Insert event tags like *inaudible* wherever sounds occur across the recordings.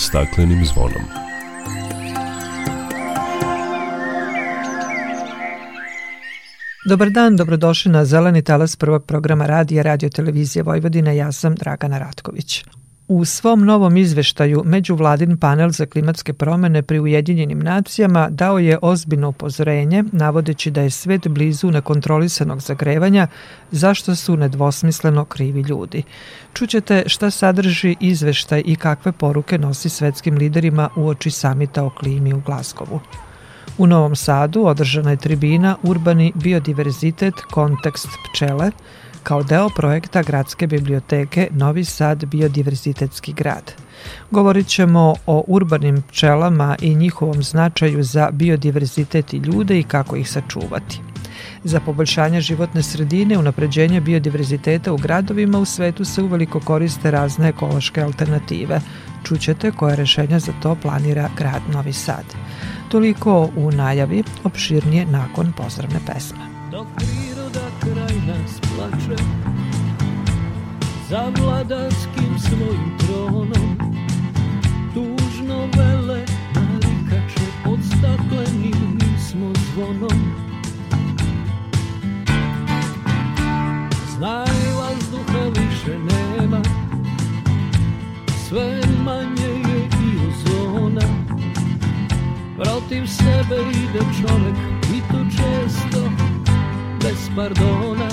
staklenim zvonom. Dobar dan, dobrodošli na Zeleni talas prvog programa radija Radio Televizije Vojvodine. Ja sam Dragana Ratković. U svom novom izveštaju Međuvladin panel za klimatske promene pri Ujedinjenim nacijama dao je ozbiljno upozorenje, navodeći da je svet blizu nekontrolisanog zagrevanja, zašto su nedvosmisleno krivi ljudi. Čućete šta sadrži izveštaj i kakve poruke nosi svetskim liderima u oči samita o klimi u Glaskovu. U Novom Sadu održana je tribina Urbani biodiverzitet kontekst pčele, kao deo projekta Gradske biblioteke Novi Sad biodiverzitetski grad. Govorit ćemo o urbanim pčelama i njihovom značaju za biodiverzitet i ljude i kako ih sačuvati. Za poboljšanje životne sredine, unapređenje biodiverziteta u gradovima u svetu se uveliko koriste razne ekološke alternative. Čućete koje rešenja za to planira grad Novi Sad. Toliko u najavi, opširnije nakon pozdravne pesme. Dok kraj nas plače Za vladarskim svojim tronom. Tužno vele narikače Pod staklenim smo zvonom. Znaj vazduha više nema Sve manje je i ozona. Protiv sebe ide čovek pardona.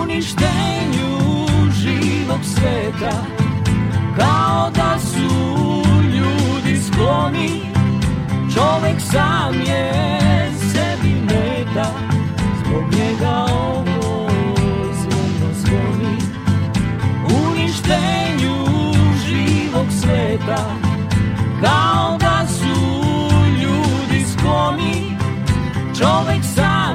Uništenju živog sveta Kao da su ljudi skloni. Čovek sam je sebi meta Zbog njega ovo zvono zvoni Uništenju živog sveta Kao da su ljudi skloni Čovek sam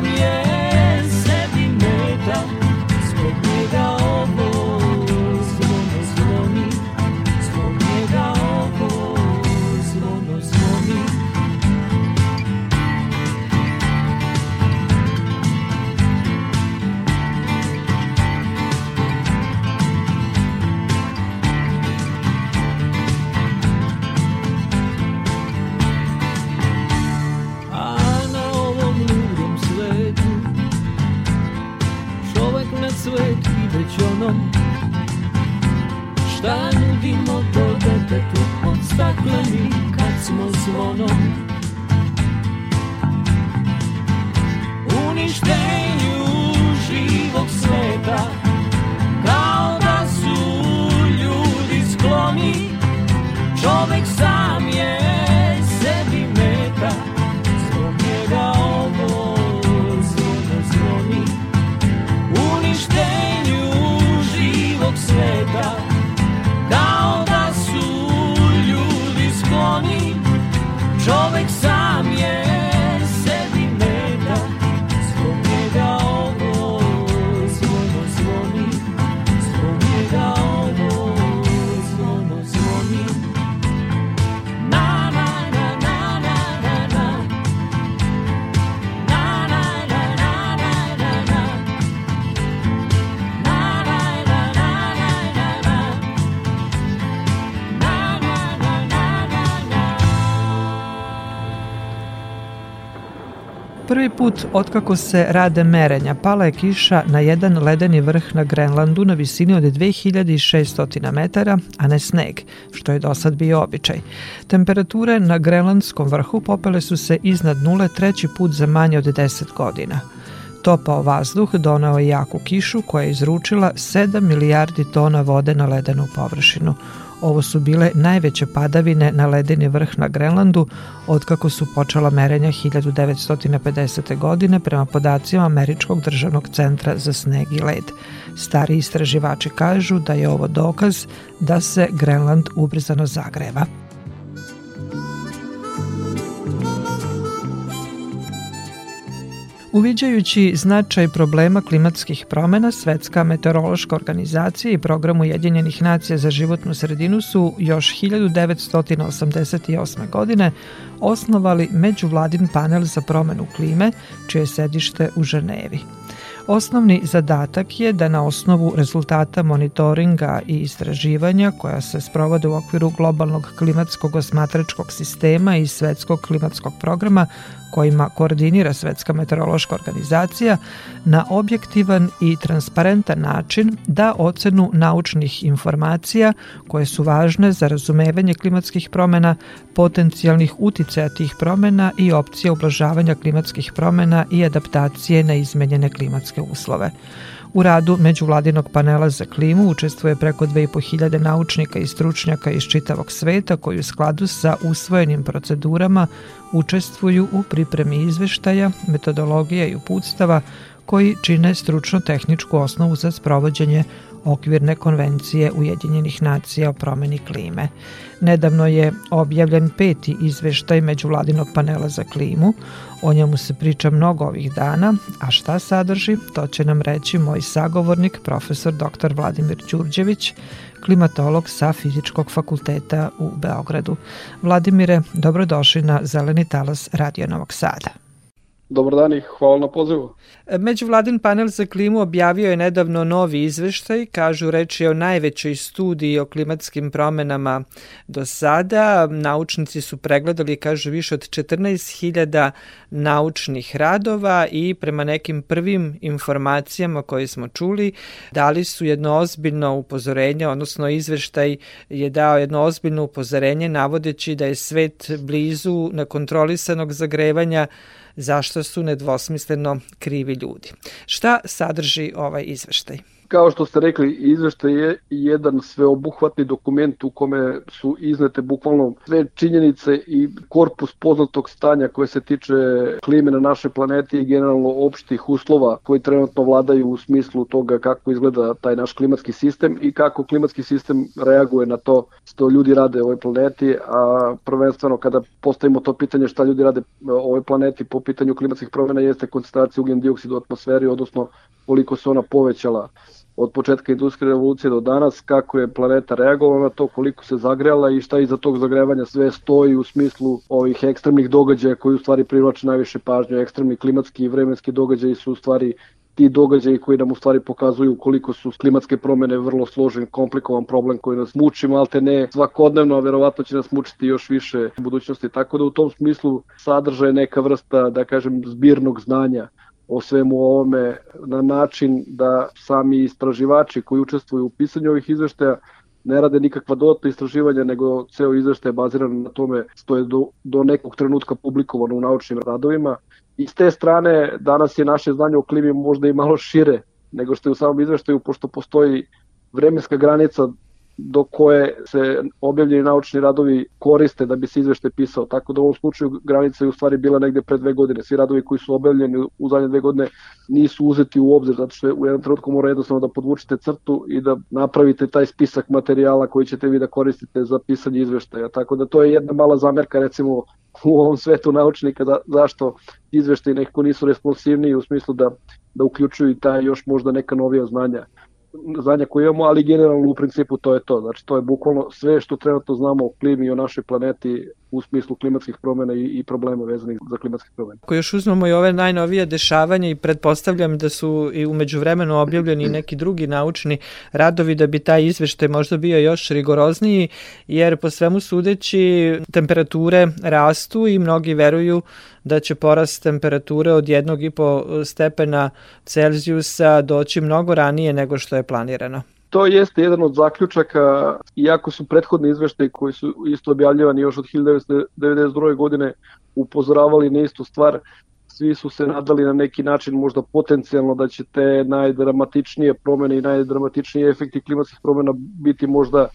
stakleni kad smo zvonom put otkako se rade merenja, pala je kiša na jedan ledeni vrh na Grenlandu na visini od 2600 metara, a ne sneg, što je do sad bio običaj. Temperature na Grenlandskom vrhu popele su se iznad nule treći put za manje od 10 godina. Topao vazduh donao je jaku kišu koja je izručila 7 milijardi tona vode na ledenu površinu. Ovo su bile najveće padavine na ledeni vrh na Grenlandu otkako su počela merenja 1950. godine prema podacima Američkog državnog centra za sneg i led. Stari istraživači kažu da je ovo dokaz da se Grenland ubrzano zagreva. Uviđajući značaj problema klimatskih promena, Svetska meteorološka organizacija i program Ujedinjenih nacija za životnu sredinu su još 1988. godine osnovali međuvladin panel za promenu klime, čije je sedište u Ženevi. Osnovni zadatak je da na osnovu rezultata monitoringa i istraživanja koja se sprovode u okviru globalnog klimatskog osmatračkog sistema i svetskog klimatskog programa kojima koordinira Svetska meteorološka organizacija na objektivan i transparentan način da ocenu naučnih informacija koje su važne za razumevanje klimatskih promena, potencijalnih uticaja tih promena i opcija ublažavanja klimatskih promena i adaptacije na izmenjene klimatske uslove. U radu Međuvladinog panela za klimu učestvuje preko 2500 naučnika i stručnjaka iz čitavog sveta koji u skladu sa usvojenim procedurama učestvuju u pripremi izveštaja, metodologija i uputstava koji čine stručno-tehničku osnovu za sprovođenje okvirne konvencije Ujedinjenih nacija o promeni klime. Nedavno je objavljen peti izveštaj Međuvladinog panela za klimu. O njemu se priča mnogo ovih dana, a šta sadrži, to će nam reći moj sagovornik, profesor dr. Vladimir Đurđević, klimatolog sa Fizičkog fakulteta u Beogradu. Vladimire, dobrodošli na Zeleni talas Radio Novog Sada. Dobar dan i hvala na pozivu. Međuvladin panel za klimu objavio je nedavno novi izveštaj, kažu reč je o najvećoj studiji o klimatskim promenama do sada. Naučnici su pregledali, kažu, više od 14.000 naučnih radova i prema nekim prvim informacijama koje smo čuli, dali su jedno ozbiljno upozorenje, odnosno izveštaj je dao jedno ozbiljno upozorenje navodeći da je svet blizu nekontrolisanog zagrevanja zašto su nedvosmisleno krivi ljudi. Šta sadrži ovaj izveštaj? Kao što ste rekli, izveštaj je jedan sveobuhvatni dokument u kome su iznete bukvalno sve činjenice i korpus poznatog stanja koje se tiče klime na našoj planeti i generalno opštih uslova koji trenutno vladaju u smislu toga kako izgleda taj naš klimatski sistem i kako klimatski sistem reaguje na to što ljudi rade ovoj planeti, a prvenstveno kada postavimo to pitanje šta ljudi rade u ovoj planeti po pitanju klimatskih promjena jeste koncentracija ugljen dioksida u atmosferi, odnosno koliko se ona povećala od početka industrijske revolucije do danas, kako je planeta reagovala na to, koliko se zagrela i šta iza tog zagrevanja sve stoji u smislu ovih ekstremnih događaja koji u stvari privlače najviše pažnje. Ekstremni klimatski i vremenski događaji su u stvari ti događaji koji nam u stvari pokazuju koliko su klimatske promene vrlo složen, komplikovan problem koji nas muči, malte ne svakodnevno, a verovatno će nas mučiti još više u budućnosti. Tako da u tom smislu sadržaje neka vrsta, da kažem, zbirnog znanja o svemu ovome na način da sami istraživači koji učestvuju u pisanju ovih izveštaja ne rade nikakva dodatna istraživanja, nego ceo izveštaj je baziran na tome što je do, do nekog trenutka publikovano u naučnim radovima. I s te strane danas je naše znanje o klimi možda i malo šire nego što je u samom izveštaju, pošto postoji vremenska granica do koje se objavljeni naučni radovi koriste da bi se izveštaj pisao. Tako da u ovom slučaju granica je u stvari bila negde pre dve godine. Svi radovi koji su objavljeni u zadnje dve godine nisu uzeti u obzir, zato što u jednom trenutku mora jednostavno da podvučite crtu i da napravite taj spisak materijala koji ćete vi da koristite za pisanje izveštaja. Tako da to je jedna mala zamerka recimo u ovom svetu naučnika da, zašto izveštaji nekako nisu responsivniji u smislu da, da uključuju i taj još možda neka novija znanja znanja koje imamo, ali generalno u principu to je to. Znači to je bukvalno sve što trenutno znamo o klimi i o našoj planeti u smislu klimatskih promjena i, i problema vezanih za klimatske promjene. Ako još uzmemo i ove najnovije dešavanja i pretpostavljam da su i umeđu vremenu objavljeni neki drugi naučni radovi da bi taj izveštaj možda bio još rigorozniji, jer po svemu sudeći temperature rastu i mnogi veruju da će porast temperature od 1,5 stepena Celzijusa doći mnogo ranije nego što je planirano. To jeste jedan od zaključaka, iako su prethodni izveštaji koji su isto objavljivani još od 1992. godine upozoravali na istu stvar, svi su se nadali na neki način možda potencijalno da će te najdramatičnije promene i najdramatičnije efekti klimatskih promena biti možda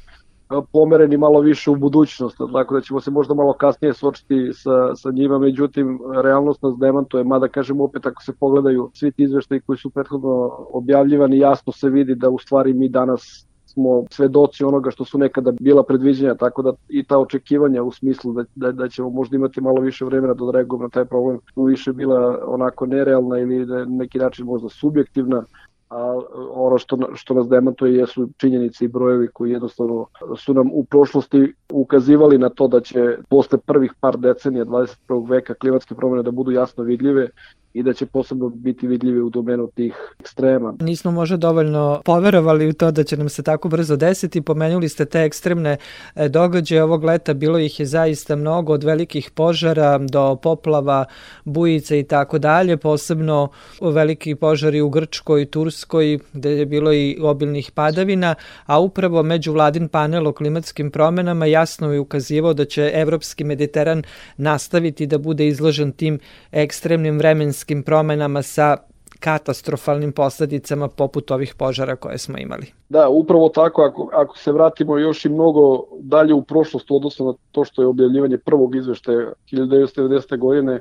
pomereni malo više u budućnost, tako da ćemo se možda malo kasnije sočiti sa, sa njima, međutim, realnost nas demantuje, mada kažem opet ako se pogledaju svi ti izveštaji koji su prethodno objavljivani, jasno se vidi da u stvari mi danas smo svedoci onoga što su nekada bila predviđenja, tako da i ta očekivanja u smislu da, da, da ćemo možda imati malo više vremena da reagujemo na taj problem više bila onako nerealna ili na neki način možda subjektivna, a ono što, što nas demantuje jesu činjenice i brojevi koji jednostavno su nam u prošlosti ukazivali na to da će posle prvih par decenija 21. veka klimatske promene da budu jasno vidljive i da će posebno biti vidljivi u domenu tih ekstrema. Nismo možda dovoljno poverovali u to da će nam se tako brzo desiti. Pomenuli ste te ekstremne e, događaje ovog leta, bilo ih je zaista mnogo od velikih požara do poplava, bujice i tako dalje, posebno veliki požari u Grčkoj Turskoj gde je bilo i obilnih padavina, a upravo međuvladin panel o klimatskim promenama jasno je ukazivao da će evropski Mediteran nastaviti da bude izložen tim ekstremnim vremenskim promenama sa katastrofalnim posledicama poput ovih požara koje smo imali. Da, upravo tako, ako, ako se vratimo još i mnogo dalje u prošlost, odnosno na to što je objavljivanje prvog izveštaja 1990. godine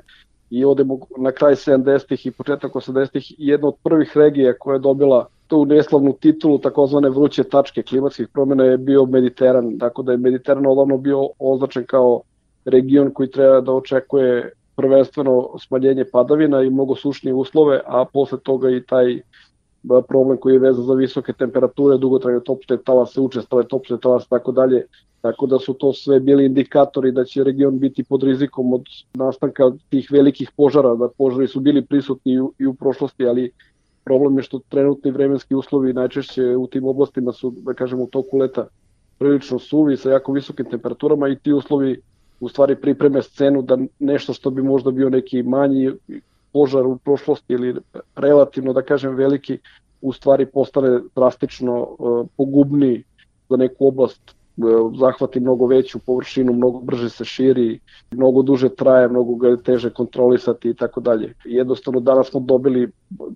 i odemo na kraj 70. i početak 80. jedna od prvih regija koja je dobila tu neslavnu titulu takozvane vruće tačke klimatskih promjena je bio Mediteran, tako da je Mediteran odavno bio označen kao region koji treba da očekuje prvenstveno smanjenje padavina i mnogo sušnije uslove, a posle toga i taj problem koji je vezan za visoke temperature, dugotrajne topšte talase, učestale topšte talase, tako dalje. Tako da su to sve bili indikatori da će region biti pod rizikom od nastanka tih velikih požara, da požari su bili prisutni i u, i u prošlosti, ali problem je što trenutni vremenski uslovi najčešće u tim oblastima su, da kažemo, u toku leta prilično suvi sa jako visokim temperaturama i ti uslovi u stvari pripreme scenu da nešto što bi možda bio neki manji požar u prošlosti ili relativno da kažem veliki u stvari postane drastično uh, pogubniji za neku oblast uh, zahvati mnogo veću površinu, mnogo brže se širi, mnogo duže traje, mnogo ga je teže kontrolisati i tako dalje. Jednostavno danas smo dobili,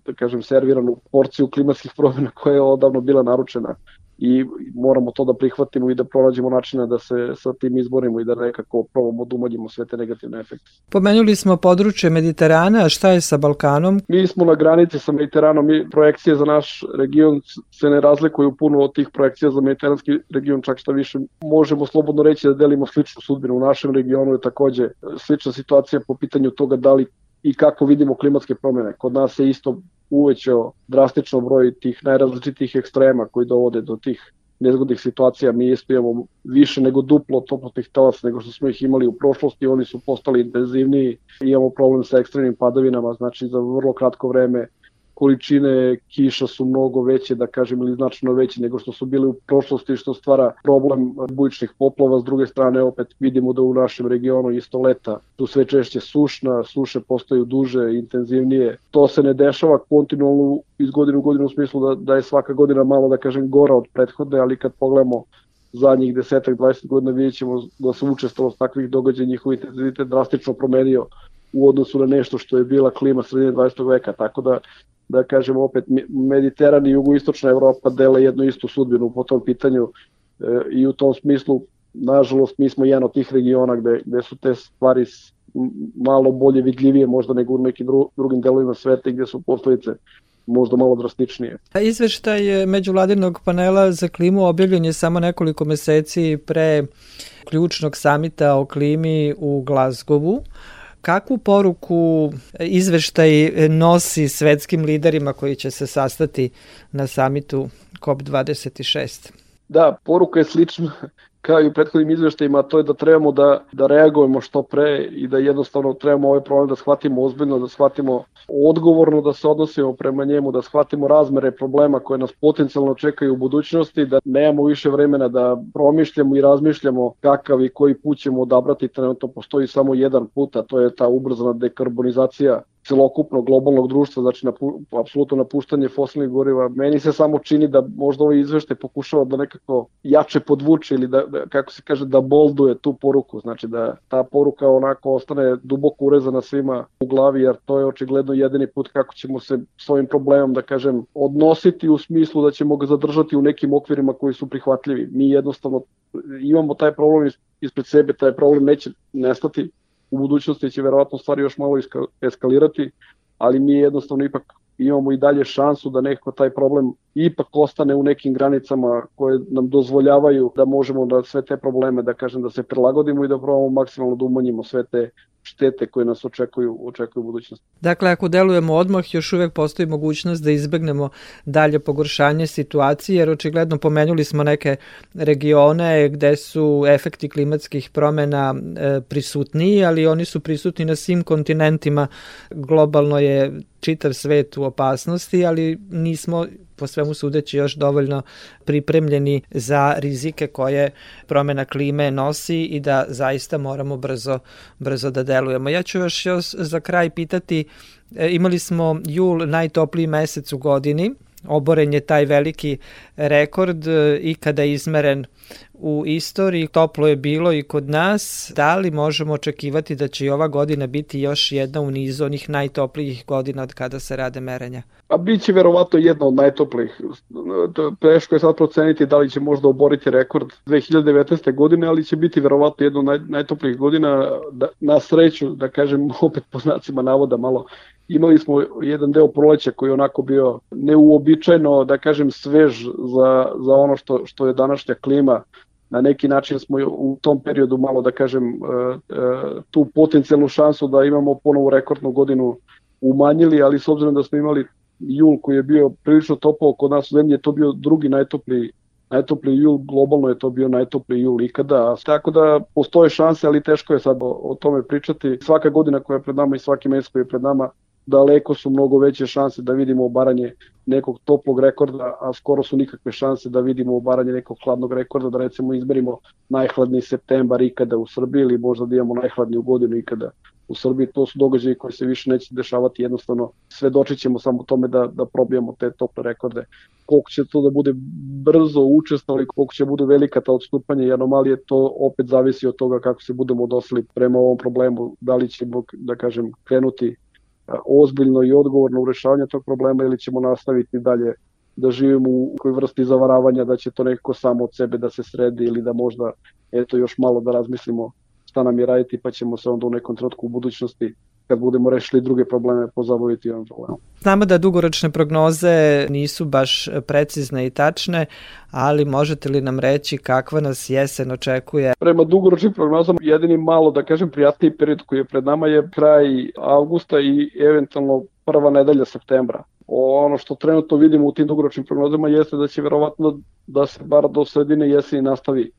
da kažem, serviranu porciju klimatskih promjena koja je odavno bila naručena i moramo to da prihvatimo i da pronađemo načina da se sa tim izborimo i da nekako probamo da umanjimo sve te negativne efekte. Pomenuli smo područje Mediterana, a šta je sa Balkanom? Mi smo na granici sa Mediteranom, mi projekcije za naš region se ne razlikuju puno od tih projekcija za mediteranski region, čak šta više možemo slobodno reći da delimo sličnu sudbinu. U našem regionu je takođe slična situacija po pitanju toga da li i kako vidimo klimatske promene. Kod nas se isto uvećao drastično broj tih najrazličitih ekstrema koji dovode do tih nezgodnih situacija. Mi isto imamo više nego duplo toplotnih talasa nego što smo ih imali u prošlosti, oni su postali intenzivniji, imamo problem sa ekstremnim padavinama, znači za vrlo kratko vreme količine kiša su mnogo veće, da kažem, ili značajno veće nego što su bile u prošlosti, što stvara problem bujičnih poplava. S druge strane, opet vidimo da u našem regionu isto leta su sve češće sušna, suše postaju duže, intenzivnije. To se ne dešava kontinualno iz godine u godinu u smislu da, da je svaka godina malo, da kažem, gora od prethodne, ali kad pogledamo zadnjih desetak, 20 godina vidjet ćemo da se učestalo takvih događaja njihov intenzitet drastično promenio u odnosu na nešto što je bila klima sredine 20. veka, tako da da kažemo opet Mediteran i jugoistočna Evropa dele jednu istu sudbinu po tom pitanju e, i u tom smislu nažalost mi smo jedan od tih regiona gde, gde su te stvari malo bolje vidljivije možda nego u nekim dru, drugim delovima sveta gde su posledice možda malo drastičnije. Izveštaj međuvladinog panela za klimu objavljen je samo nekoliko meseci pre ključnog samita o klimi u Glazgovu. Kakvu poruku izveštaj nosi svetskim liderima koji će se sastati na samitu COP26? Da, poruka je slična kao i u prethodnim izveštajima, to je da trebamo da, da reagujemo što pre i da jednostavno trebamo ovaj problem da shvatimo ozbiljno, da shvatimo odgovorno, da se odnosimo prema njemu, da shvatimo razmere problema koje nas potencijalno čekaju u budućnosti, da nemamo više vremena da promišljamo i razmišljamo kakav i koji put ćemo odabrati, trenutno postoji samo jedan put, a to je ta ubrzana dekarbonizacija celokupnog globalnog društva, znači na, apsolutno napuštanje fosilnih goriva. Meni se samo čini da možda ovaj izvešte pokušava da nekako jače podvuče ili da, da, kako se kaže, da bolduje tu poruku, znači da ta poruka onako ostane duboko urezana svima u glavi, jer to je očigledno jedini put kako ćemo se s ovim problemom, da kažem, odnositi u smislu da ćemo ga zadržati u nekim okvirima koji su prihvatljivi. Mi jednostavno imamo taj problem ispred sebe, taj problem neće nestati, u budućnosti će verovatno stvari još malo eskalirati, ali mi jednostavno ipak imamo i dalje šansu da neko taj problem ipak ostane u nekim granicama koje nam dozvoljavaju da možemo da sve te probleme, da kažem, da se prilagodimo i da probamo maksimalno da umanjimo sve te štete koje nas očekuju, očekuju u budućnosti. Dakle, ako delujemo odmah, još uvek postoji mogućnost da izbegnemo dalje pogoršanje situacije, jer očigledno pomenuli smo neke regione gde su efekti klimatskih promena e, prisutniji, ali oni su prisutni na svim kontinentima. Globalno je čitav svet u opasnosti, ali nismo po svemu sudeći još dovoljno pripremljeni za rizike koje promena klime nosi i da zaista moramo brzo, brzo da delujemo. Ja ću još, još za kraj pitati, e, imali smo jul najtopliji mesec u godini, oboren je taj veliki rekord e, ikada izmeren u istoriji, toplo je bilo i kod nas. Da li možemo očekivati da će i ova godina biti još jedna u nizu onih najtoplijih godina od kada se rade merenja? A bit će verovatno jedna od najtoplijih. Teško je sad proceniti da li će možda oboriti rekord 2019. godine, ali će biti verovatno jedna od naj, najtoplijih godina. Da, na sreću, da kažem *laughs* opet po znacima navoda malo imali smo jedan deo proleća koji je onako bio neuobičajeno, da kažem, svež za, za ono što, što je današnja klima. Na neki način smo u tom periodu malo, da kažem, e, e, tu potencijalnu šansu da imamo ponovu rekordnu godinu umanjili, ali s obzirom da smo imali jul koji je bio prilično topao kod nas u zemlji, je to bio drugi najtopliji najtopliji jul, globalno je to bio najtopliji jul ikada, tako da postoje šanse, ali teško je sad o, o tome pričati. Svaka godina koja je pred nama i svaki mesec koji je pred nama daleko su mnogo veće šanse da vidimo obaranje nekog toplog rekorda, a skoro su nikakve šanse da vidimo obaranje nekog hladnog rekorda, da recimo izberimo najhladniji septembar ikada u Srbiji ili možda da imamo najhladniju godinu ikada u Srbiji. To su događaji koji se više neće dešavati, jednostavno svedočit ćemo samo tome da, da probijamo te tople rekorde. Koliko će to da bude brzo učestvali, koliko će bude velika ta odstupanja i anomalije, to opet zavisi od toga kako se budemo odosli prema ovom problemu, da li ćemo, da kažem, krenuti ozbiljno i odgovorno u rešavanju tog problema ili ćemo nastaviti dalje da živimo u kojoj vrsti zavaravanja da će to nekako samo od sebe da se sredi ili da možda eto još malo da razmislimo šta nam je raditi pa ćemo se onda u nekom trenutku u budućnosti kad budemo rešili druge probleme pozabaviti ovim problemom. Znamo da dugoročne prognoze nisu baš precizne i tačne, ali možete li nam reći kakva nas jesen očekuje? Prema dugoročnim prognozama jedini malo, da kažem, prijatniji period koji je pred nama je kraj avgusta i eventualno prva nedelja septembra. Ono što trenutno vidimo u tim dugoročnim prognozama jeste da će verovatno da se bar do sredine jeseni nastavi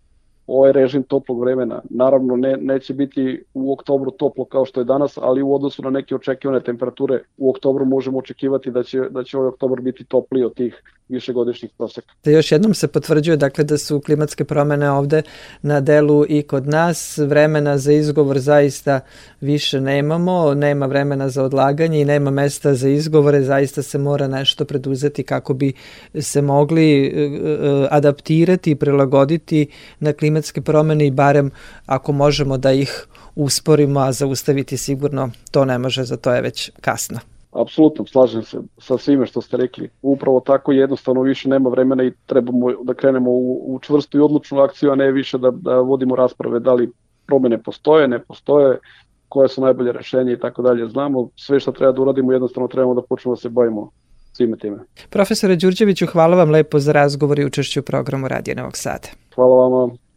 ovaj režim toplog vremena. Naravno, ne, neće biti u oktobru toplo kao što je danas, ali u odnosu na neke očekivane temperature u oktobru možemo očekivati da će, da će ovaj oktobar biti topliji od tih višegodišnjih proseka. Da još jednom se potvrđuje dakle da su klimatske promene ovde na delu i kod nas. Vremena za izgovor zaista više nemamo, nema vremena za odlaganje i nema mesta za izgovore, zaista se mora nešto preduzeti kako bi se mogli e, e, adaptirati i prilagoditi na klimatske promene i barem ako možemo da ih usporimo, a zaustaviti sigurno to ne može, za to je već kasno. Apsolutno, slažem se sa svime što ste rekli. Upravo tako jednostavno više nema vremena i trebamo da krenemo u, u čvrstu i odlučnu akciju, a ne više da, da vodimo rasprave da li promene postoje, ne postoje, koje su najbolje rešenje i tako dalje. Znamo sve što treba da uradimo, jednostavno trebamo da počnemo da se bavimo svime time. Profesore Đurđeviću, hvala vam lepo za razgovor i učešću u programu Radio Novog Sada. Hvala vam.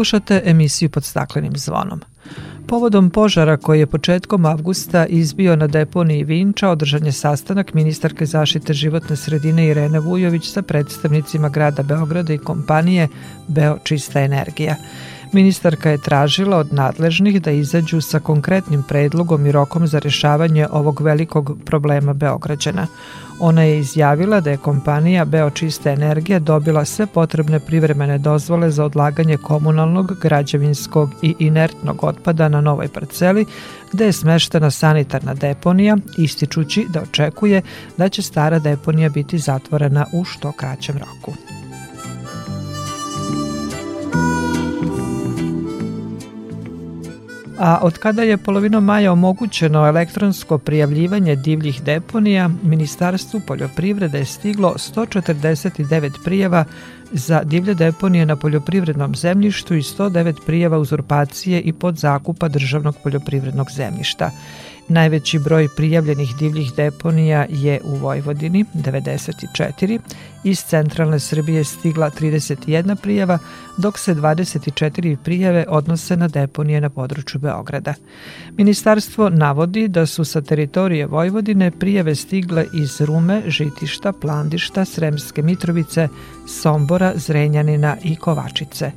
Slušate emisiju pod staklenim zvonom. Povodom požara koji je početkom avgusta izbio na deponiji Vinča održan je sastanak ministarke zaštite životne sredine Irene Vujović sa predstavnicima grada Beograda i kompanije Beo Čista energija. Ministarka je tražila od nadležnih da izađu sa konkretnim predlogom i rokom za rešavanje ovog velikog problema Beograđana. Ona je izjavila da je kompanija Beočista energija dobila sve potrebne privremene dozvole za odlaganje komunalnog, građevinskog i inertnog otpada na novoj parceli, gde je smeštena sanitarna deponija, ističući da očekuje da će stara deponija biti zatvorena u što kraćem roku. A od kada je polovinom maja omogućeno elektronsko prijavljivanje divljih deponija, Ministarstvu poljoprivrede je stiglo 149 prijava za divlje deponije na poljoprivrednom zemljištu i 109 prijava uzurpacije i podzakupa državnog poljoprivrednog zemljišta. Najveći broj prijavljenih divljih deponija je u Vojvodini, 94, iz centralne Srbije stigla 31 prijava, dok se 24 prijave odnose na deponije na području Beograda. Ministarstvo navodi da su sa teritorije Vojvodine prijave stigle iz Rume, Žitišta, Plandišta, Sremske Mitrovice, Sombora, Zrenjanina i Kovačice.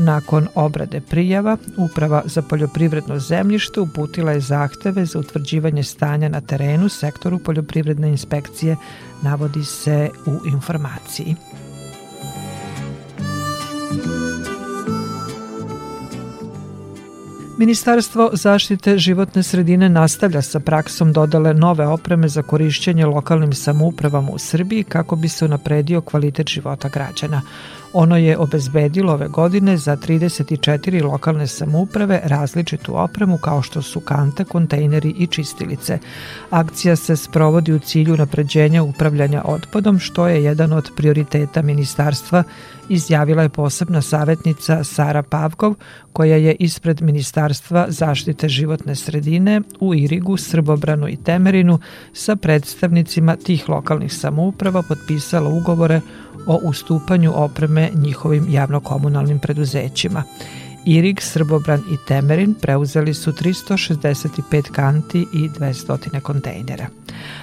Nakon obrade prijava, Uprava za poljoprivredno zemljište uputila je zahteve za utvrđivanje stanja na terenu sektoru poljoprivredne inspekcije, navodi se u informaciji. Ministarstvo zaštite životne sredine nastavlja sa praksom dodale nove opreme za korišćenje lokalnim samoupravama u Srbiji kako bi se unapredio kvalitet života građana. Ono je obezbedilo ove godine za 34 lokalne samouprave različitu opremu kao što su kante, kontejneri i čistilice. Akcija se sprovodi u cilju napređenja upravljanja otpadom, što je jedan od prioriteta ministarstva, izjavila je posebna savjetnica Sara Pavkov, koja je ispred Ministarstva zaštite životne sredine u Irigu, Srbobranu i Temerinu sa predstavnicima tih lokalnih samouprava potpisala ugovore o ustupanju opreme njihovim javnokomunalnim preduzećima. Irig, Srbobran i Temerin preuzeli su 365 kanti i 200 kontejnera.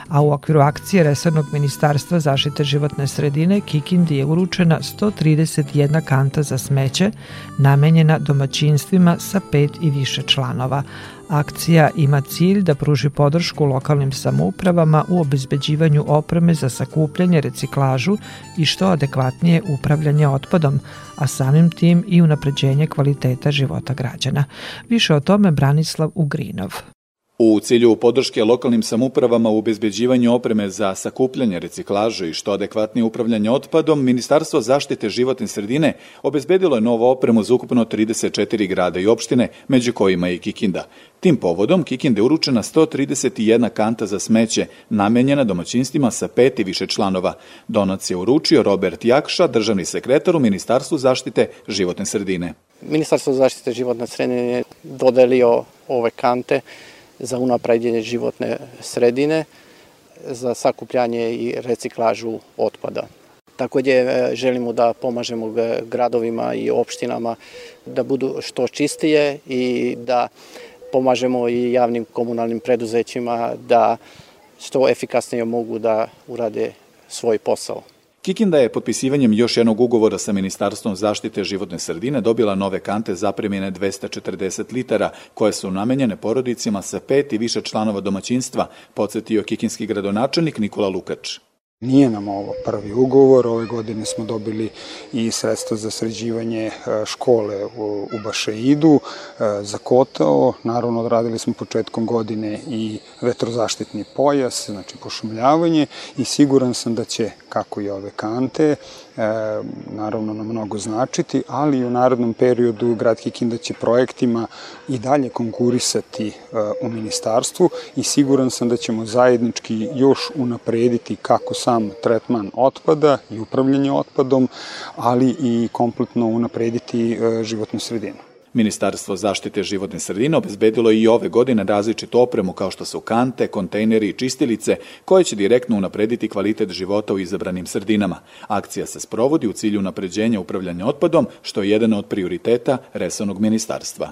A u okviru akcije Resornog ministarstva zaštite životne sredine Kikindi je uručena 131 kanta za smeće namenjena domaćinstvima sa pet i više članova, Akcija ima cilj da pruži podršku lokalnim samoupravama u obezbeđivanju opreme za sakupljanje, reciklažu i što adekvatnije upravljanje otpadom, a samim tim i unapređenje kvaliteta života građana. Više o tome Branislav Ugrinov. U cilju podrške lokalnim samupravama u obezbeđivanju opreme za sakupljanje, reciklaže i što adekvatnije upravljanje otpadom, Ministarstvo zaštite životne sredine obezbedilo je novu opremu za ukupno 34 grada i opštine, među kojima i Kikinda. Tim povodom Kikinde uručena 131 kanta za smeće, namenjena domaćinstvima sa pet i više članova. Donac je uručio Robert Jakša, državni sekretar u Ministarstvu zaštite životne sredine. Ministarstvo zaštite životne sredine je dodelio ove kante za unapređenje životne sredine, za sakupljanje i reciklažu otpada. Takođe e, želimo da pomažemo gradovima i opštinama da budu što čistije i da pomažemo i javnim komunalnim preduzećima da što efikasnije mogu da urade svoj posao. Kikinda je potpisivanjem još jednog ugovora sa Ministarstvom zaštite životne sredine dobila nove kante zapremljene 240 litara, koje su namenjene porodicima sa pet i više članova domaćinstva, podsjetio kikinski gradonačelnik Nikola Lukač. Nije nam ovo prvi ugovor, ove godine smo dobili i sredstva za sređivanje e, škole u, u Bašeidu, e, za Kotao, naravno odradili smo početkom godine i vetrozaštitni pojas, znači pošumljavanje i siguran sam da će, kako i ove kante, e, naravno nam mnogo značiti, ali i u narodnom periodu grad Kikinda će projektima i dalje konkurisati e, u ministarstvu i siguran sam da ćemo zajednički još unaprediti kako sam tretman otpada i upravljanje otpadom, ali i kompletno unaprediti e, životnu sredinu. Ministarstvo zaštite životne sredine obezbedilo i ove godine različitu opremu kao što su kante, kontejneri i čistilice koje će direktno unaprediti kvalitet života u izabranim sredinama. Akcija se sprovodi u cilju unapređenja upravljanja otpadom, što je jedan od prioriteta resornog ministarstva.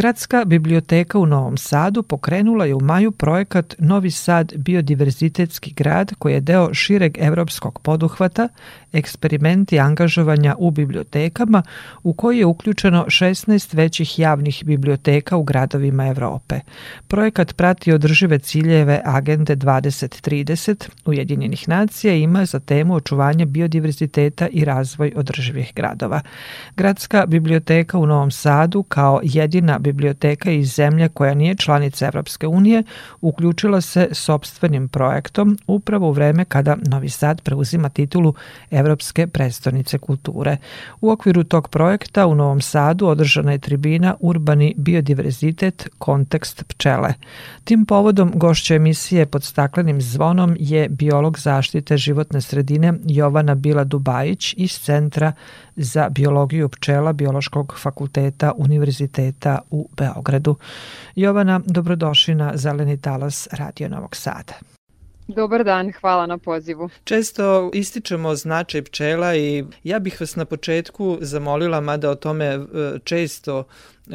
Gradska biblioteka u Novom Sadu pokrenula je u maju projekat Novi Sad biodiverzitetski grad koji je deo šireg evropskog poduhvata eksperimenti angažovanja u bibliotekama u koji je uključeno 16 većih javnih biblioteka u gradovima Evrope. Projekat prati održive ciljeve Agende 2030 Ujedinjenih nacija i ima za temu očuvanje biodiverziteta i razvoj održivih gradova. Gradska biblioteka u Novom Sadu kao jedina biblioteka iz zemlje koja nije članica Evropske unije uključila se sobstvenim projektom upravo u vreme kada Novi Sad preuzima titulu Evropske prestonice kulture. U okviru tog projekta u Novom Sadu održana je tribina Urbani biodiverzitet kontekst pčele. Tim povodom gošća emisije pod staklenim zvonom je biolog zaštite životne sredine Jovana Bila Dubajić iz Centra za biologiju pčela Biološkog fakulteta Univerziteta u Beogradu. Jovana, dobrodošli na Zeleni talas Radio Novog Sada. Dobar dan, hvala na pozivu. Često ističemo značaj pčela i ja bih vas na početku zamolila, mada o tome e, često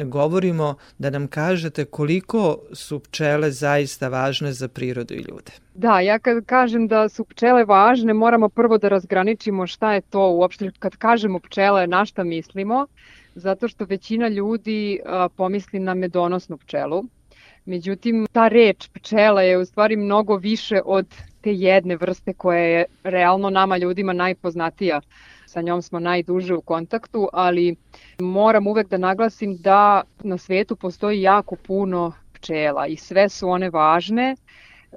govorimo, da nam kažete koliko su pčele zaista važne za prirodu i ljude. Da, ja kad kažem da su pčele važne, moramo prvo da razgraničimo šta je to uopšte. Kad kažemo pčele, na šta mislimo? Zato što većina ljudi pomisli na medonosnu pčelu, Međutim, ta reč pčela je u stvari mnogo više od te jedne vrste koja je realno nama ljudima najpoznatija. Sa njom smo najduže u kontaktu, ali moram uvek da naglasim da na svetu postoji jako puno pčela i sve su one važne.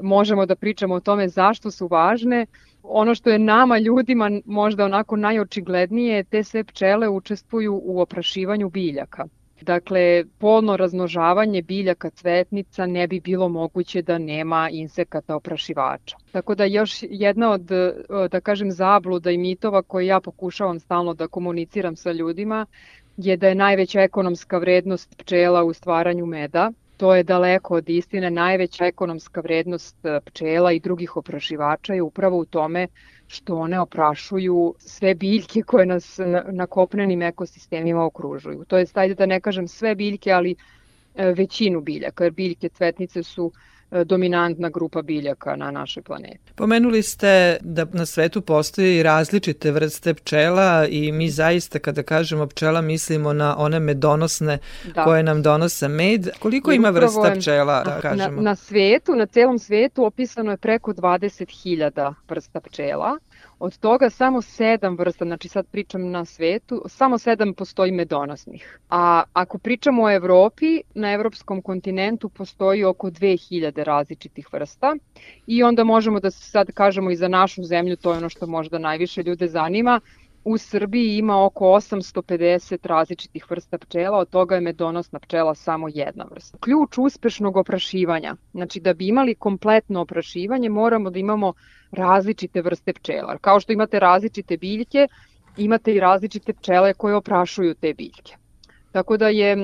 Možemo da pričamo o tome zašto su važne. Ono što je nama ljudima možda onako najočiglednije, te sve pčele učestvuju u oprašivanju biljaka. Dakle, polno raznožavanje biljaka cvetnica ne bi bilo moguće da nema insekata oprašivača. Tako da još jedna od, da kažem, zabluda i mitova koje ja pokušavam stalno da komuniciram sa ljudima je da je najveća ekonomska vrednost pčela u stvaranju meda. To je daleko od istine. Najveća ekonomska vrednost pčela i drugih oprašivača je upravo u tome što one oprašuju sve biljke koje nas na, na kopnenim ekosistemima okružuju. To je, ajde da ne kažem sve biljke, ali e, većinu biljaka, jer biljke cvetnice su e, dominantna grupa biljaka na našoj planeti. Pomenuli ste da na svetu postoji različite vrste pčela i mi zaista kada kažemo pčela mislimo na one medonosne da. koje nam donose med. Koliko I ima vrsta pčela, da kažemo? Na, na svetu, na celom svetu opisano je preko 20.000 vrsta pčela. Od toga samo sedam vrsta, znači sad pričam na svetu, samo sedam postoji medonosnih. A ako pričamo o Evropi, na evropskom kontinentu postoji oko 2000 različitih vrsta i onda možemo da sad kažemo i za našu zemlju, to je ono što možda najviše ljude zanima, U Srbiji ima oko 850 različitih vrsta pčela, od toga je medonosna pčela samo jedna vrsta. Ključ uspešnog oprašivanja, znači da bi imali kompletno oprašivanje moramo da imamo različite vrste pčela. Kao što imate različite biljke, imate i različite pčele koje oprašuju te biljke. Tako da je,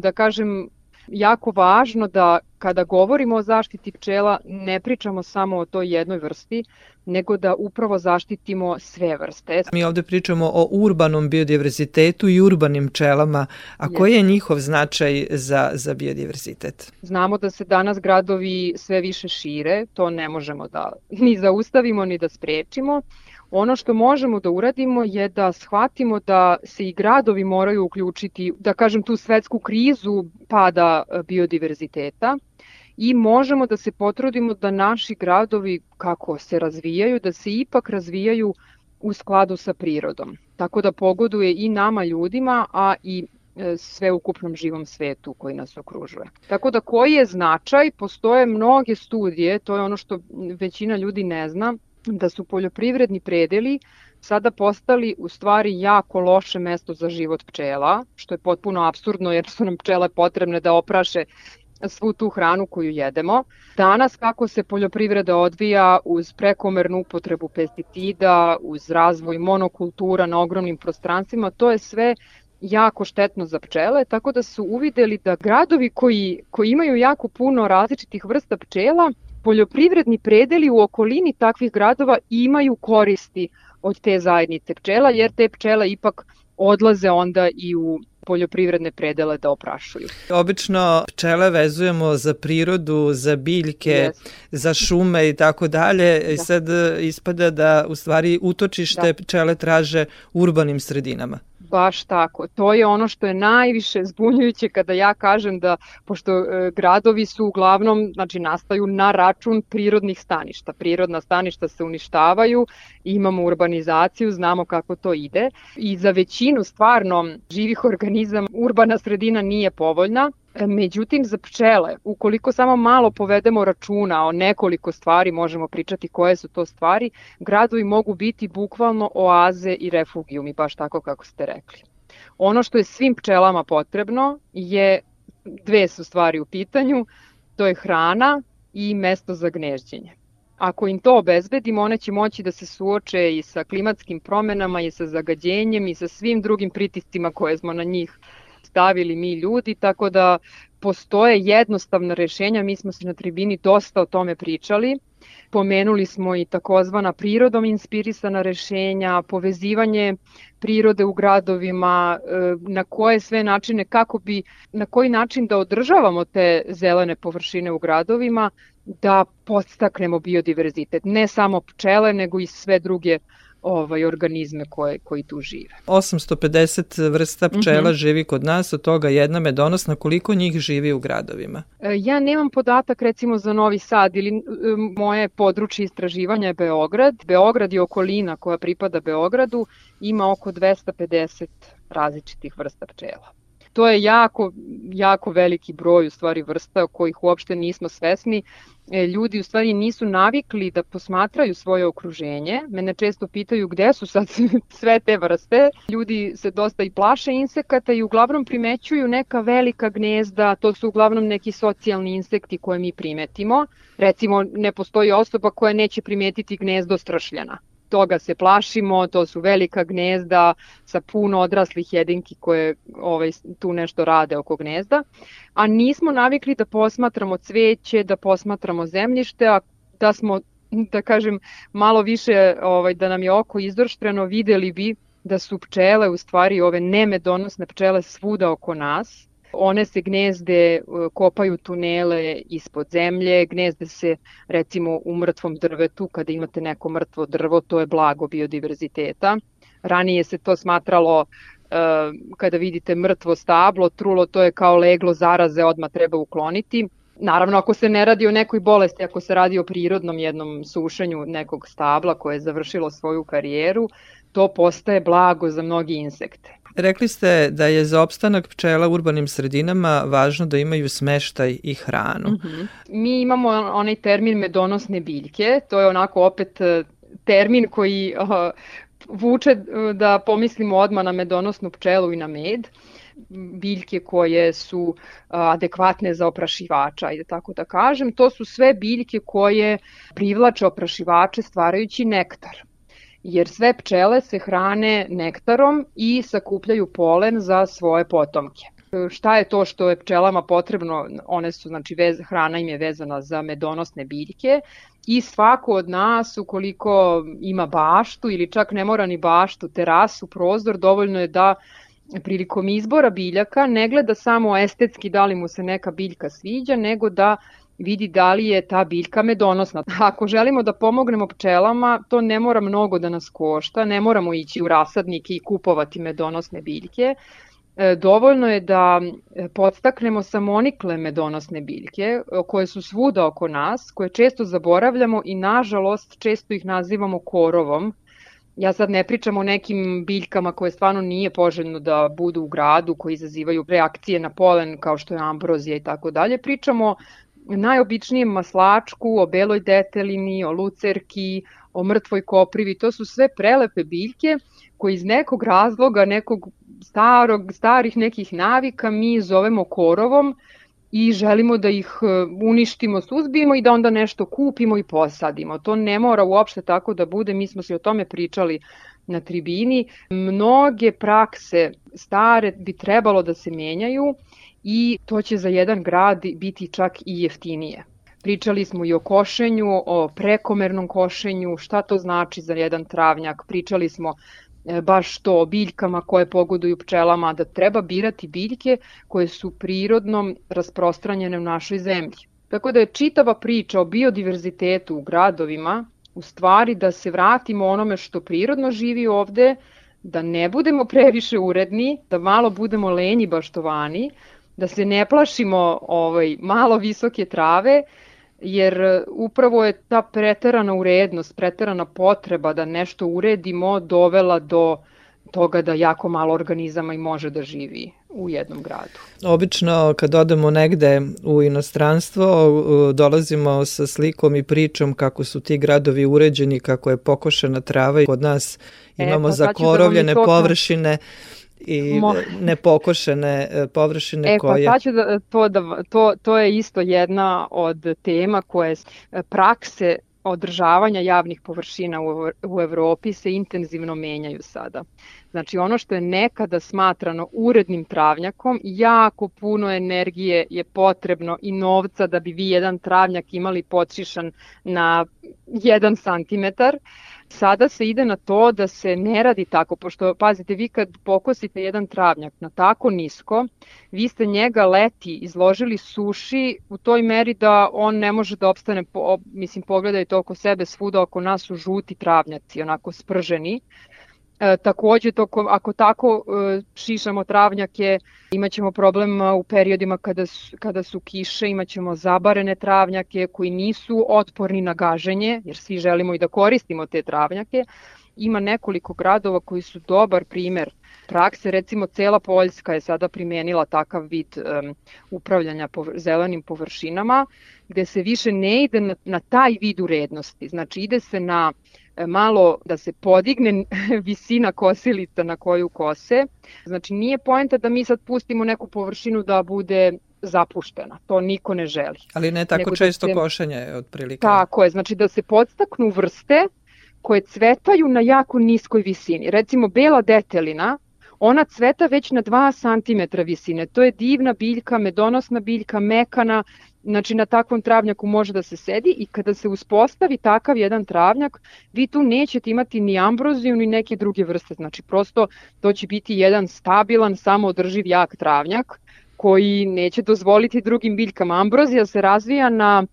da kažem, jako važno da kada govorimo o zaštiti pčela ne pričamo samo o toj jednoj vrsti, nego da upravo zaštitimo sve vrste. Mi ovde pričamo o urbanom biodiverzitetu i urbanim pčelama, a koji je njihov značaj za, za biodiverzitet? Znamo da se danas gradovi sve više šire, to ne možemo da ni zaustavimo ni da sprečimo. Ono što možemo da uradimo je da shvatimo da se i gradovi moraju uključiti, da kažem tu svetsku krizu pada e, biodiverziteta i možemo da se potrudimo da naši gradovi kako se razvijaju, da se ipak razvijaju u skladu sa prirodom. Tako da pogoduje i nama ljudima, a i e, sveukupnom živom svetu koji nas okružuje. Tako da koji je značaj? Postoje mnoge studije, to je ono što većina ljudi ne zna, da su poljoprivredni predeli sada postali u stvari jako loše mesto za život pčela, što je potpuno absurdno jer su nam pčele potrebne da opraše svu tu hranu koju jedemo. Danas kako se poljoprivreda odvija uz prekomernu upotrebu pesticida, uz razvoj monokultura na ogromnim prostranstvima, to je sve jako štetno za pčele, tako da su uvideli da gradovi koji, koji imaju jako puno različitih vrsta pčela poljoprivredni predeli u okolini takvih gradova imaju koristi od te zajednice pčela, jer te pčele ipak odlaze onda i u poljoprivredne predele da oprašuju. Obično pčele vezujemo za prirodu, za biljke, yes. za šume i tako dalje i da. sad ispada da u stvari utočište da. pčele traže u urbanim sredinama. Baš tako. To je ono što je najviše zbunjujuće kada ja kažem da, pošto e, gradovi su uglavnom, znači nastaju na račun prirodnih staništa. Prirodna staništa se uništavaju, imamo urbanizaciju, znamo kako to ide i za većinu stvarno živih *laughs* organizama urbana sredina nije povoljna, međutim, za pčele, ukoliko samo malo povedemo računa o nekoliko stvari, možemo pričati koje su to stvari, gradovi mogu biti bukvalno oaze i refugijumi, baš tako kako ste rekli. Ono što je svim pčelama potrebno je, dve su stvari u pitanju, to je hrana i mesto za gnežđenje. Ako im to obezbedimo, one će moći da se suoče i sa klimatskim promenama i sa zagađenjem i sa svim drugim pritiscima koje smo na njih stavili mi ljudi, tako da postoje jednostavna rešenja, mi smo se na tribini dosta o tome pričali. Pomenuli smo i takozvana prirodom inspirisana rešenja, povezivanje prirode u gradovima, e, na koje sve načine, kako bi, na koji način da održavamo te zelene površine u gradovima, da podstaknemo biodiverzitet. Ne samo pčele, nego i sve druge ovaj, organizme koje, koji tu žive. 850 vrsta pčela mm -hmm. živi kod nas, od toga jedna medonosna. Koliko njih živi u gradovima? E, ja nemam podatak recimo za Novi Sad ili moje područje istraživanja je Beograd. Beograd i okolina koja pripada Beogradu ima oko 250 različitih vrsta pčela. To je jako, jako veliki broj u stvari vrsta kojih uopšte nismo svesni. E, ljudi u stvari nisu navikli da posmatraju svoje okruženje. Mene često pitaju gde su sad *laughs* sve te vrste. Ljudi se dosta i plaše insekata i uglavnom primećuju neka velika gnezda, to su uglavnom neki socijalni insekti koje mi primetimo. Recimo, ne postoji osoba koja neće primetiti gnezdo stršljana toga se plašimo, to su velika gnezda sa puno odraslih jedinki koje ovaj, tu nešto rade oko gnezda, a nismo navikli da posmatramo cveće, da posmatramo zemljište, a da smo, da kažem, malo više, ovaj, da nam je oko izdrštreno, videli bi da su pčele, u stvari ove nemedonosne pčele svuda oko nas, One se gnezde, e, kopaju tunele ispod zemlje, gnezde se recimo u mrtvom drvetu, kada imate neko mrtvo drvo, to je blago biodiverziteta. Ranije se to smatralo e, kada vidite mrtvo stablo, trulo, to je kao leglo zaraze, odma treba ukloniti. Naravno, ako se ne radi o nekoj bolesti, ako se radi o prirodnom jednom sušenju nekog stabla koje je završilo svoju karijeru, to postaje blago za mnogi insekte. Rekli ste da je za opstanak pčela u urbanim sredinama važno da imaju smeštaj i hranu. Mm -hmm. Mi imamo onaj termin medonosne biljke, to je onako opet e, termin koji uh, vuče e, da pomislimo odmah na medonosnu pčelu i na med biljke koje su adekvatne za oprašivača, ajde tako da kažem. To su sve biljke koje privlače oprašivače stvarajući nektar jer sve pčele se hrane nektarom i sakupljaju polen za svoje potomke. Šta je to što je pčelama potrebno? One su, znači, vez, hrana im je vezana za medonosne biljke i svako od nas, ukoliko ima baštu ili čak ne mora ni baštu, terasu, prozor, dovoljno je da prilikom izbora biljaka ne gleda samo estetski da li mu se neka biljka sviđa, nego da vidi da li je ta biljka medonosna. Ako želimo da pomognemo pčelama, to ne mora mnogo da nas košta, ne moramo ići u rasadnike i kupovati medonosne biljke. E, dovoljno je da e, podstaknemo samonikle medonosne biljke, koje su svuda oko nas, koje često zaboravljamo i nažalost često ih nazivamo korovom, Ja sad ne pričam o nekim biljkama koje stvarno nije poželjno da budu u gradu, koji izazivaju reakcije na polen kao što je ambrozija i tako dalje. Pričamo najobičnijem maslačku, o beloj detelini, o lucerki, o mrtvoj koprivi, to su sve prelepe biljke koje iz nekog razloga, nekog starog, starih nekih navika mi zovemo korovom i želimo da ih e, uništimo, suzbijemo i da onda nešto kupimo i posadimo. To ne mora uopšte tako da bude, mi smo se o tome pričali na tribini. Mnoge prakse stare bi trebalo da se menjaju i to će za jedan grad biti čak i jeftinije. Pričali smo i o košenju, o prekomernom košenju, šta to znači za jedan travnjak. Pričali smo baš to o biljkama koje pogoduju pčelama, da treba birati biljke koje su prirodno rasprostranjene u našoj zemlji. Tako da je čitava priča o biodiverzitetu u gradovima u stvari da se vratimo onome što prirodno živi ovde, da ne budemo previše uredni, da malo budemo lenji baštovani, da se ne plašimo ovaj, malo visoke trave, jer upravo je ta preterana urednost, preterana potreba da nešto uredimo dovela do toga da jako malo organizama i može da živi u jednom gradu. Obično kad odemo negde u inostranstvo dolazimo sa slikom i pričom kako su ti gradovi uređeni, kako je pokošena trava i kod nas e, imamo e, pa, zakorovljene da površine i Mo... nepokošene e, površine e, koje... E pa sad ću da, to, da, to, to je isto jedna od tema koje prakse održavanja javnih površina u, u Evropi se intenzivno menjaju sada. Znači ono što je nekada smatrano urednim travnjakom, jako puno energije je potrebno i novca da bi vi jedan travnjak imali počišan na 1 cm Sada se ide na to da se ne radi tako, pošto, pazite, vi kad pokosite jedan travnjak na tako nisko, vi ste njega leti izložili suši u toj meri da on ne može da opstane, po, mislim, pogledajte oko sebe, svuda oko nas su žuti travnjaci, onako sprženi, E, takođe, to, ako tako e, šišamo travnjake, imaćemo problem e, u periodima kada su, kada su kiše, imaćemo zabarene travnjake koji nisu otporni na gaženje, jer svi želimo i da koristimo te travnjake. Ima nekoliko gradova koji su dobar primer prakse, recimo cela Poljska je sada primenila takav vid um, upravljanja povr zelenim površinama, gde se više ne ide na, na taj vid urednosti, znači ide se na E, malo da se podigne *laughs* visina kosilica na koju kose. Znači nije poenta da mi sad pustimo neku površinu da bude zapuštena. To niko ne želi. Ali ne tako Nego da često da se, košenje otprilike. Tako je, znači da se podstaknu vrste koje cvetaju na jako niskoj visini. Recimo bela detelina, ona cveta već na 2 cm visine. To je divna biljka, medonosna biljka, mekana, Znači na takvom travnjaku može da se sedi i kada se uspostavi takav jedan travnjak, vi tu nećete imati ni ambroziju ni neke druge vrste. Znači prosto to će biti jedan stabilan, samoodrživ jak travnjak koji neće dozvoliti drugim biljkama. Ambrozija se razvija na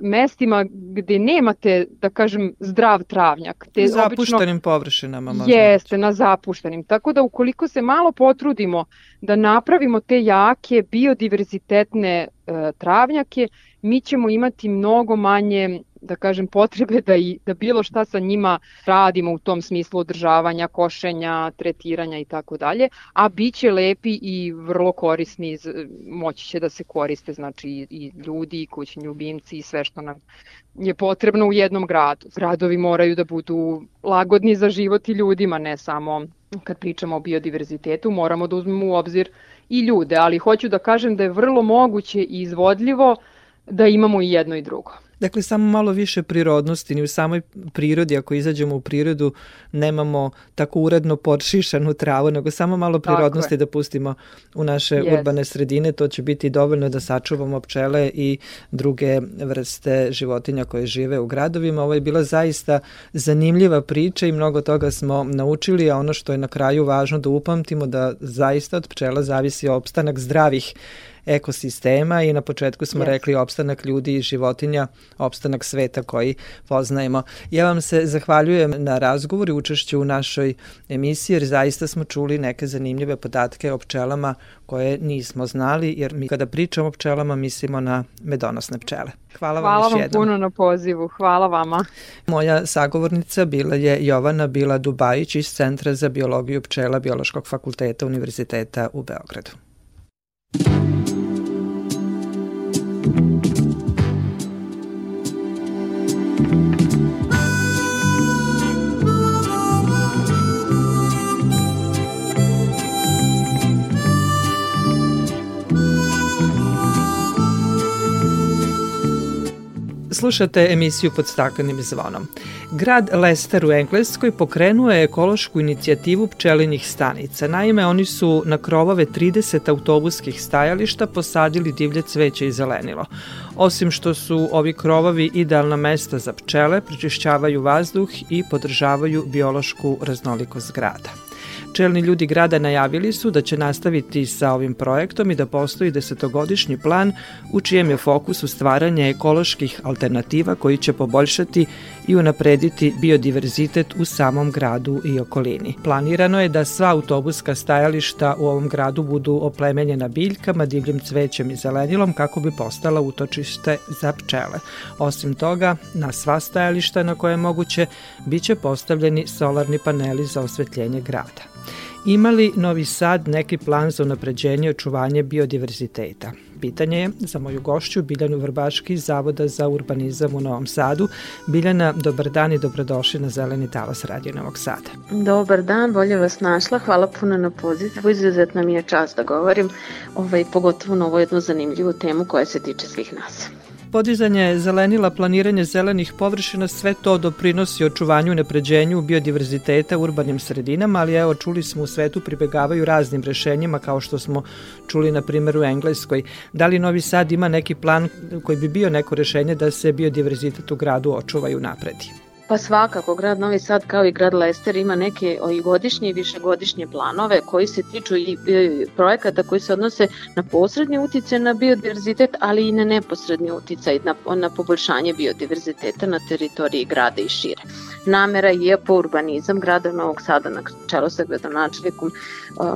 mestima gde nemate, da kažem, zdrav travnjak. Te zapuštenim obično, površinama. Možda jeste, na zapuštenim. Tako da ukoliko se malo potrudimo da napravimo te jake biodiverzitetne e, travnjake, mi ćemo imati mnogo manje da kažem, potrebe da, i, da bilo šta sa njima radimo u tom smislu održavanja, košenja, tretiranja i tako dalje, a bit će lepi i vrlo korisni, moći će da se koriste, znači i, i ljudi, i kućni ljubimci i sve što nam je potrebno u jednom gradu. Gradovi moraju da budu lagodni za život i ljudima, ne samo kad pričamo o biodiverzitetu, moramo da uzmemo u obzir i ljude, ali hoću da kažem da je vrlo moguće i izvodljivo da imamo i jedno i drugo. Dakle, samo malo više prirodnosti, ni u samoj prirodi, ako izađemo u prirodu, nemamo tako uredno podšišanu travu, nego samo malo prirodnosti da pustimo u naše yes. urbane sredine, to će biti dovoljno da sačuvamo pčele i druge vrste životinja koje žive u gradovima. Ovo je bila zaista zanimljiva priča i mnogo toga smo naučili, a ono što je na kraju važno da upamtimo da zaista od pčela zavisi opstanak zdravih ekosistema i na početku smo yes. rekli opstanak ljudi i životinja, opstanak sveta koji poznajemo. Ja vam se zahvaljujem na razgovor i učešću u našoj emisiji jer zaista smo čuli neke zanimljive podatke o pčelama koje nismo znali jer mi kada pričamo o pčelama mislimo na medonosne pčele. Hvala, Hvala vam još jednom. Hvala vam puno na pozivu. Hvala vama. Moja sagovornica bila je Jovana Bila Dubajić iz Centra za biologiju pčela Biološkog fakulteta Univerziteta u Beogradu. Slušate emisiju pod staklenim zvonom. Grad Leicester u Engleskoj pokrenuo je ekološku inicijativu pčelinih stanica. Naime, oni su na krovove 30 autobuskih stajališta posadili divlje cveće i zelenilo. Osim što su ovi krovovi idealna mesta za pčele, prečišćavaju vazduh i podržavaju biološku raznolikost grada. Čelni ljudi grada najavili su da će nastaviti sa ovim projektom i da postoji desetogodišnji plan u čijem je fokusu stvaranje ekoloških alternativa koji će poboljšati i unaprediti biodiverzitet u samom gradu i okolini. Planirano je da sva autobuska stajališta u ovom gradu budu oplemenjena biljkama, divljim cvećem i zelenilom kako bi postala utočište za pčele. Osim toga, na sva stajališta na koje je moguće biće postavljeni solarni paneli za osvetljenje grada. Ima li Novi Sad neki plan za unapređenje i očuvanje biodiverziteta? Pitanje je za moju gošću Biljanu Vrbaški iz Zavoda za urbanizam u Novom Sadu. Biljana, dobar dan i dobrodošli na Zeleni talas Radio Novog Sada. Dobar dan, bolje vas našla. Hvala puno na pozivu. Izuzetno mi je čast da govorim, ovaj, pogotovo na ovo jednu zanimljivu temu koja se tiče svih nas. Podizanje zelenila, planiranje zelenih površina, sve to doprinosi očuvanju i napređenju biodiverziteta u urbanim sredinama, ali evo čuli smo u svetu pribegavaju raznim rešenjima kao što smo čuli na primjer u Engleskoj. Da li Novi Sad ima neki plan koji bi bio neko rešenje da se biodiverzitet u gradu očuva i unapredi? Pa svakako, grad Novi Sad kao i grad Lester ima neke i godišnje i višegodišnje planove koji se tiču i projekata koji se odnose na posredni utice na biodiverzitet, ali i na neposredni uticaj na, na poboljšanje biodiverziteta na teritoriji grada i šire. Namera je po urbanizam grada Novog Sada na čelo sa gradonačelnikom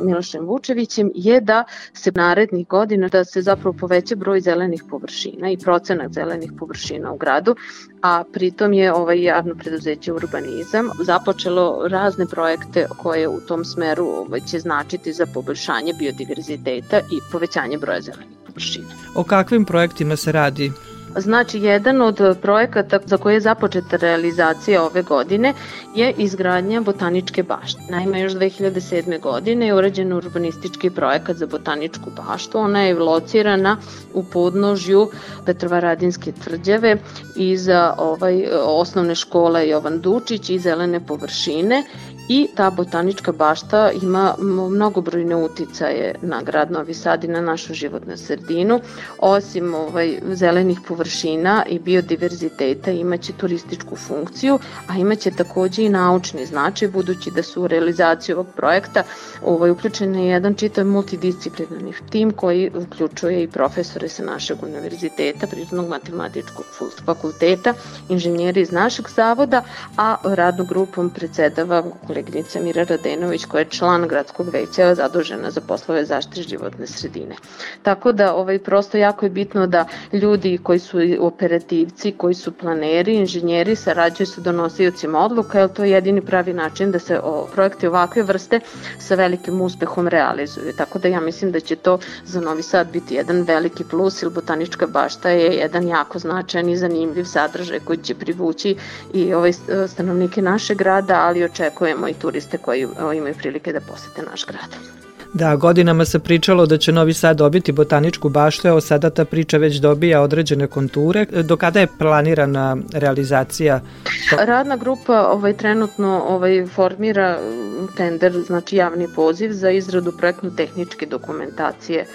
Milošem Vučevićem je da se narednih godina da se zapravo poveća broj zelenih površina i procenat zelenih površina u gradu, a pritom je ovaj javno preduzeće Urbanizam započelo razne projekte koje u tom smeru ovaj, će značiti za poboljšanje biodiverziteta i povećanje broja zelenih površina. O kakvim projektima se radi? Znači, jedan od projekata za koje je započeta realizacija ove godine je izgradnja botaničke bašte. Naime, još 2007. godine je urađen urbanistički projekat za botaničku baštu. Ona je locirana u podnožju Petrovaradinske tvrđave iza ovaj, osnovne škole Jovan Dučić i zelene površine i ta botanička bašta ima mnogobrojne uticaje na grad Novi Sad i na našu životnu sredinu. Osim ovaj, zelenih površina i biodiverziteta imaće turističku funkciju, a imaće takođe i naučni značaj budući da su u realizaciju ovog projekta ovaj, uključen je jedan čitav multidisciplinarni tim koji uključuje i profesore sa našeg univerziteta, Prirodnog matematičkog fakulteta, inženjeri iz našeg zavoda, a radnom grupom predsedava koleginica Mira Radenović koja je član gradskog veća zadužena za poslove zaštite životne sredine. Tako da ovaj prosto jako je bitno da ljudi koji su operativci, koji su planeri, inženjeri sarađuju sa donosiocima odluka, jer to je jedini pravi način da se o, projekti ovakve vrste sa velikim uspehom realizuju. Tako da ja mislim da će to za Novi Sad biti jedan veliki plus, ili botanička bašta je jedan jako značajan i zanimljiv sadržaj koji će privući i ovaj stanovnike našeg grada, ali očekujemo i turiste koji imaju prilike da posete naš grad. Da, godinama se pričalo da će Novi Sad dobiti botaničku baštu, evo sada ta priča već dobija određene konture. Do kada je planirana realizacija? Radna grupa ovaj, trenutno ovaj, formira tender, znači javni poziv za izradu projektno-tehničke dokumentacije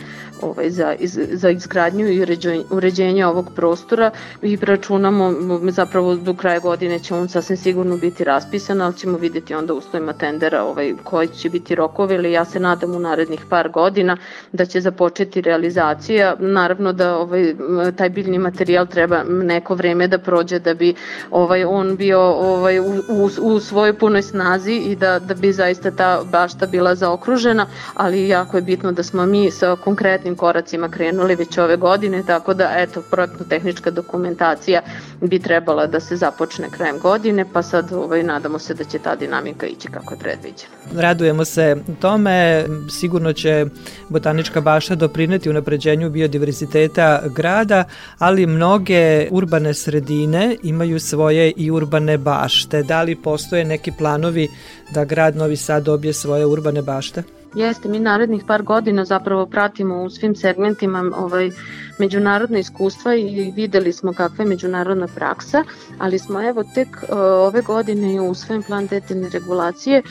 ovaj, za, iz, za izgradnju i uređenje, uređenje ovog prostora i računamo zapravo do kraja godine će on sasvim sigurno biti raspisan, ali ćemo videti onda uslovima tendera ovaj, koji će biti rokovi, ili ja se nadam u narednih par godina da će započeti realizacija. Naravno da ovaj, taj biljni materijal treba neko vreme da prođe da bi ovaj, on bio ovaj, u, u, u svojoj punoj snazi i da, da bi zaista ta bašta bila zaokružena, ali jako je bitno da smo mi sa konkretnim koracima krenuli već ove godine, tako da eto, projektno-tehnička dokumentacija bi trebala da se započne krajem godine, pa sad ovaj, nadamo se da će ta dinamika ići kako je predviđena. Radujemo se tome, sigurno će Botanička bašta doprineti unapređenju biodiverziteta grada, ali mnoge urbane sredine imaju svoje i urbane bašte. Da li postoje neki planovi da grad Novi Sad dobije svoje urbane bašte? Jeste, mi narednih par godina zapravo pratimo u svim segmentima ovaj, međunarodne iskustva i videli smo kakva je međunarodna praksa, ali smo evo tek uh, ove godine usvojen plan detaljne regulacije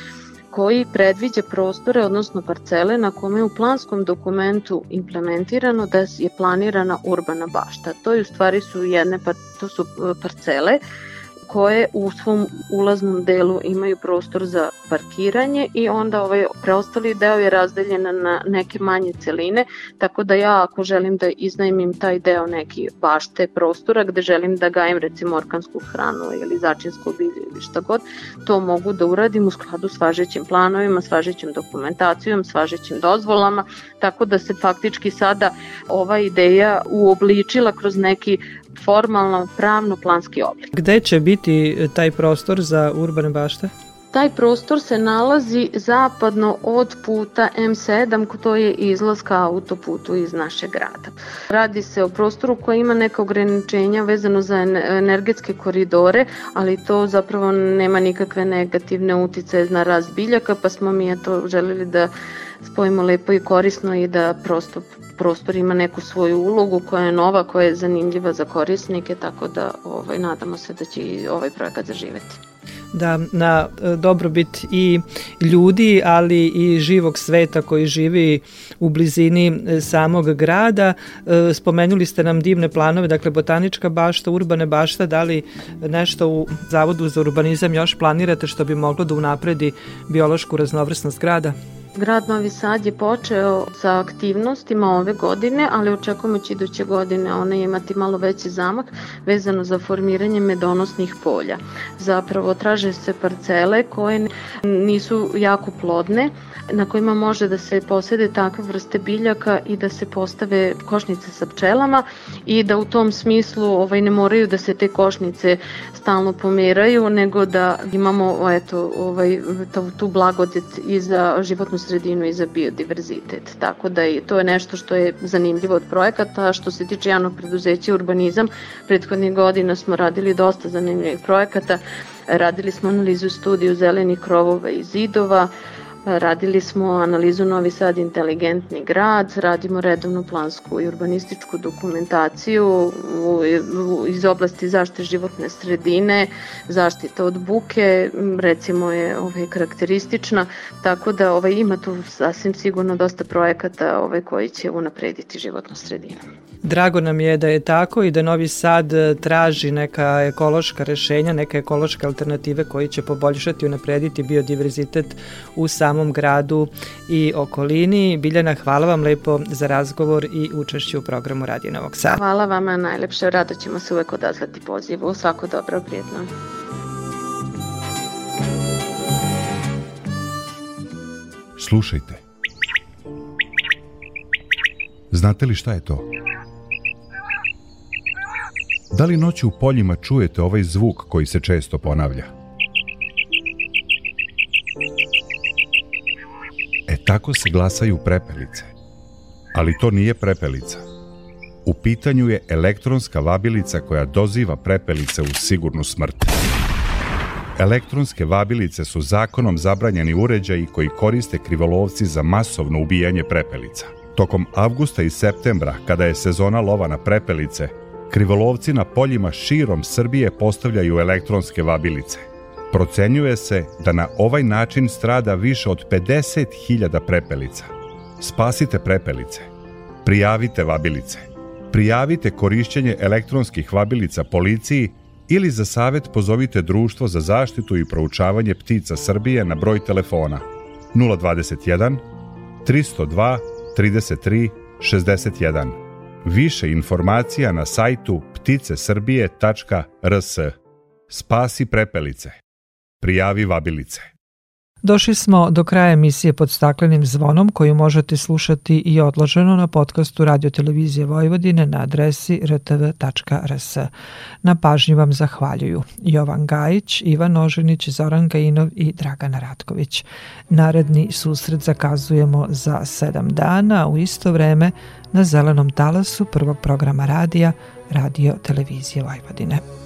koji predviđa prostore, odnosno parcele na kome je u planskom dokumentu implementirano da je planirana urbana bašta. To je u stvari su jedne, to su e, parcele koje u svom ulaznom delu imaju prostor za parkiranje i onda ovaj preostali deo je razdeljen na neke manje celine, tako da ja ako želim da iznajmim taj deo neki bašte prostora gde želim da gajem recimo orkansku hranu ili začinsko bilje ili šta god, to mogu da uradim u skladu s važećim planovima, s važećim dokumentacijom, s važećim dozvolama, tako da se faktički sada ova ideja uobličila kroz neki formalno, pravno, planski oblik. Gde će biti taj prostor za urbane bašte? Taj prostor se nalazi zapadno od puta M7, to je izlaz ka autoputu iz našeg grada. Radi se o prostoru koji ima neka ograničenja vezano za energetske koridore, ali to zapravo nema nikakve negativne utice na rast biljaka, pa smo mi to želeli da spojimo lepo i korisno i da prosto prostor ima neku svoju ulogu koja je nova, koja je zanimljiva za korisnike, tako da ovaj, nadamo se da će i ovaj projekat zaživeti da na e, dobrobit i ljudi, ali i živog sveta koji živi u blizini e, samog grada. E, spomenuli ste nam divne planove, dakle botanička bašta, urbane bašta, da li nešto u Zavodu za urbanizam još planirate što bi moglo da unapredi biološku raznovrsnost grada? Grad Novi Sad je počeo sa aktivnostima ove godine, ali očekujemo će iduće godine ona imati malo veći zamak vezano za formiranje medonosnih polja. Zapravo traže se parcele koje nisu jako plodne, na kojima može da se posede takve vrste biljaka i da se postave košnice sa pčelama i da u tom smislu ovaj, ne moraju da se te košnice stalno pomeraju, nego da imamo eto, ovaj, tu, tu blagodet i za životnu sredinu i za biodiverzitet. Tako da i to je nešto što je zanimljivo od projekata. Što se tiče javnog preduzeća urbanizam, prethodnih godina smo radili dosta zanimljivih projekata. Radili smo analizu studiju zelenih krovova i zidova, Radili smo analizu Novi Sad inteligentni grad, radimo redovnu plansku i urbanističku dokumentaciju iz oblasti zaštite životne sredine, zaštita od buke, recimo je ovaj, karakteristična, tako da ovaj, ima tu sasvim sigurno dosta projekata ovaj, koji će unaprediti životnu sredinu. Drago nam je da je tako i da Novi Sad e, traži neka ekološka rešenja, neke ekološke alternative koji će poboljšati i unaprediti biodiverzitet u samom gradu i okolini. Biljana, hvala vam lepo za razgovor i učešću u programu Radio Novog Sada. Hvala vama najlepše, rado ćemo se uvek odazvati pozivu. Svako dobro, prijetno. Slušajte. Znate li šta je to? Da li noću u poljima čujete ovaj zvuk koji se često ponavlja? E tako se glasaju prepelice. Ali to nije prepelica. U pitanju je elektronska vabilica koja doziva prepelice u sigurnu smrt. Elektronske vabilice su zakonom zabranjeni uređaji koji koriste krivolovci za masovno ubijanje prepelica. Tokom avgusta i septembra, kada je sezona lova na prepelice, krivolovci na poljima širom Srbije postavljaju elektronske vabilice. Procenjuje se da na ovaj način strada više od 50.000 prepelica. Spasite prepelice. Prijavite vabilice. Prijavite korišćenje elektronskih vabilica policiji ili za savet pozovite Društvo za zaštitu i proučavanje ptica Srbije na broj telefona 021 302 33 61. Više informacija na sajtu pticesrbije.rs. Spasi prepelice. Prijavi vabilice. Došli smo do kraja emisije pod staklenim zvonom koju možete slušati i odloženo na podcastu Radio Televizije Vojvodine na adresi rtv.rs. Na pažnju vam zahvaljuju Jovan Gajić, Ivan Oženić, Zoran Gajinov i Dragana Ratković. Naredni susret zakazujemo za sedam dana u isto vreme na zelenom talasu prvog programa radija Radio Televizije Vojvodine.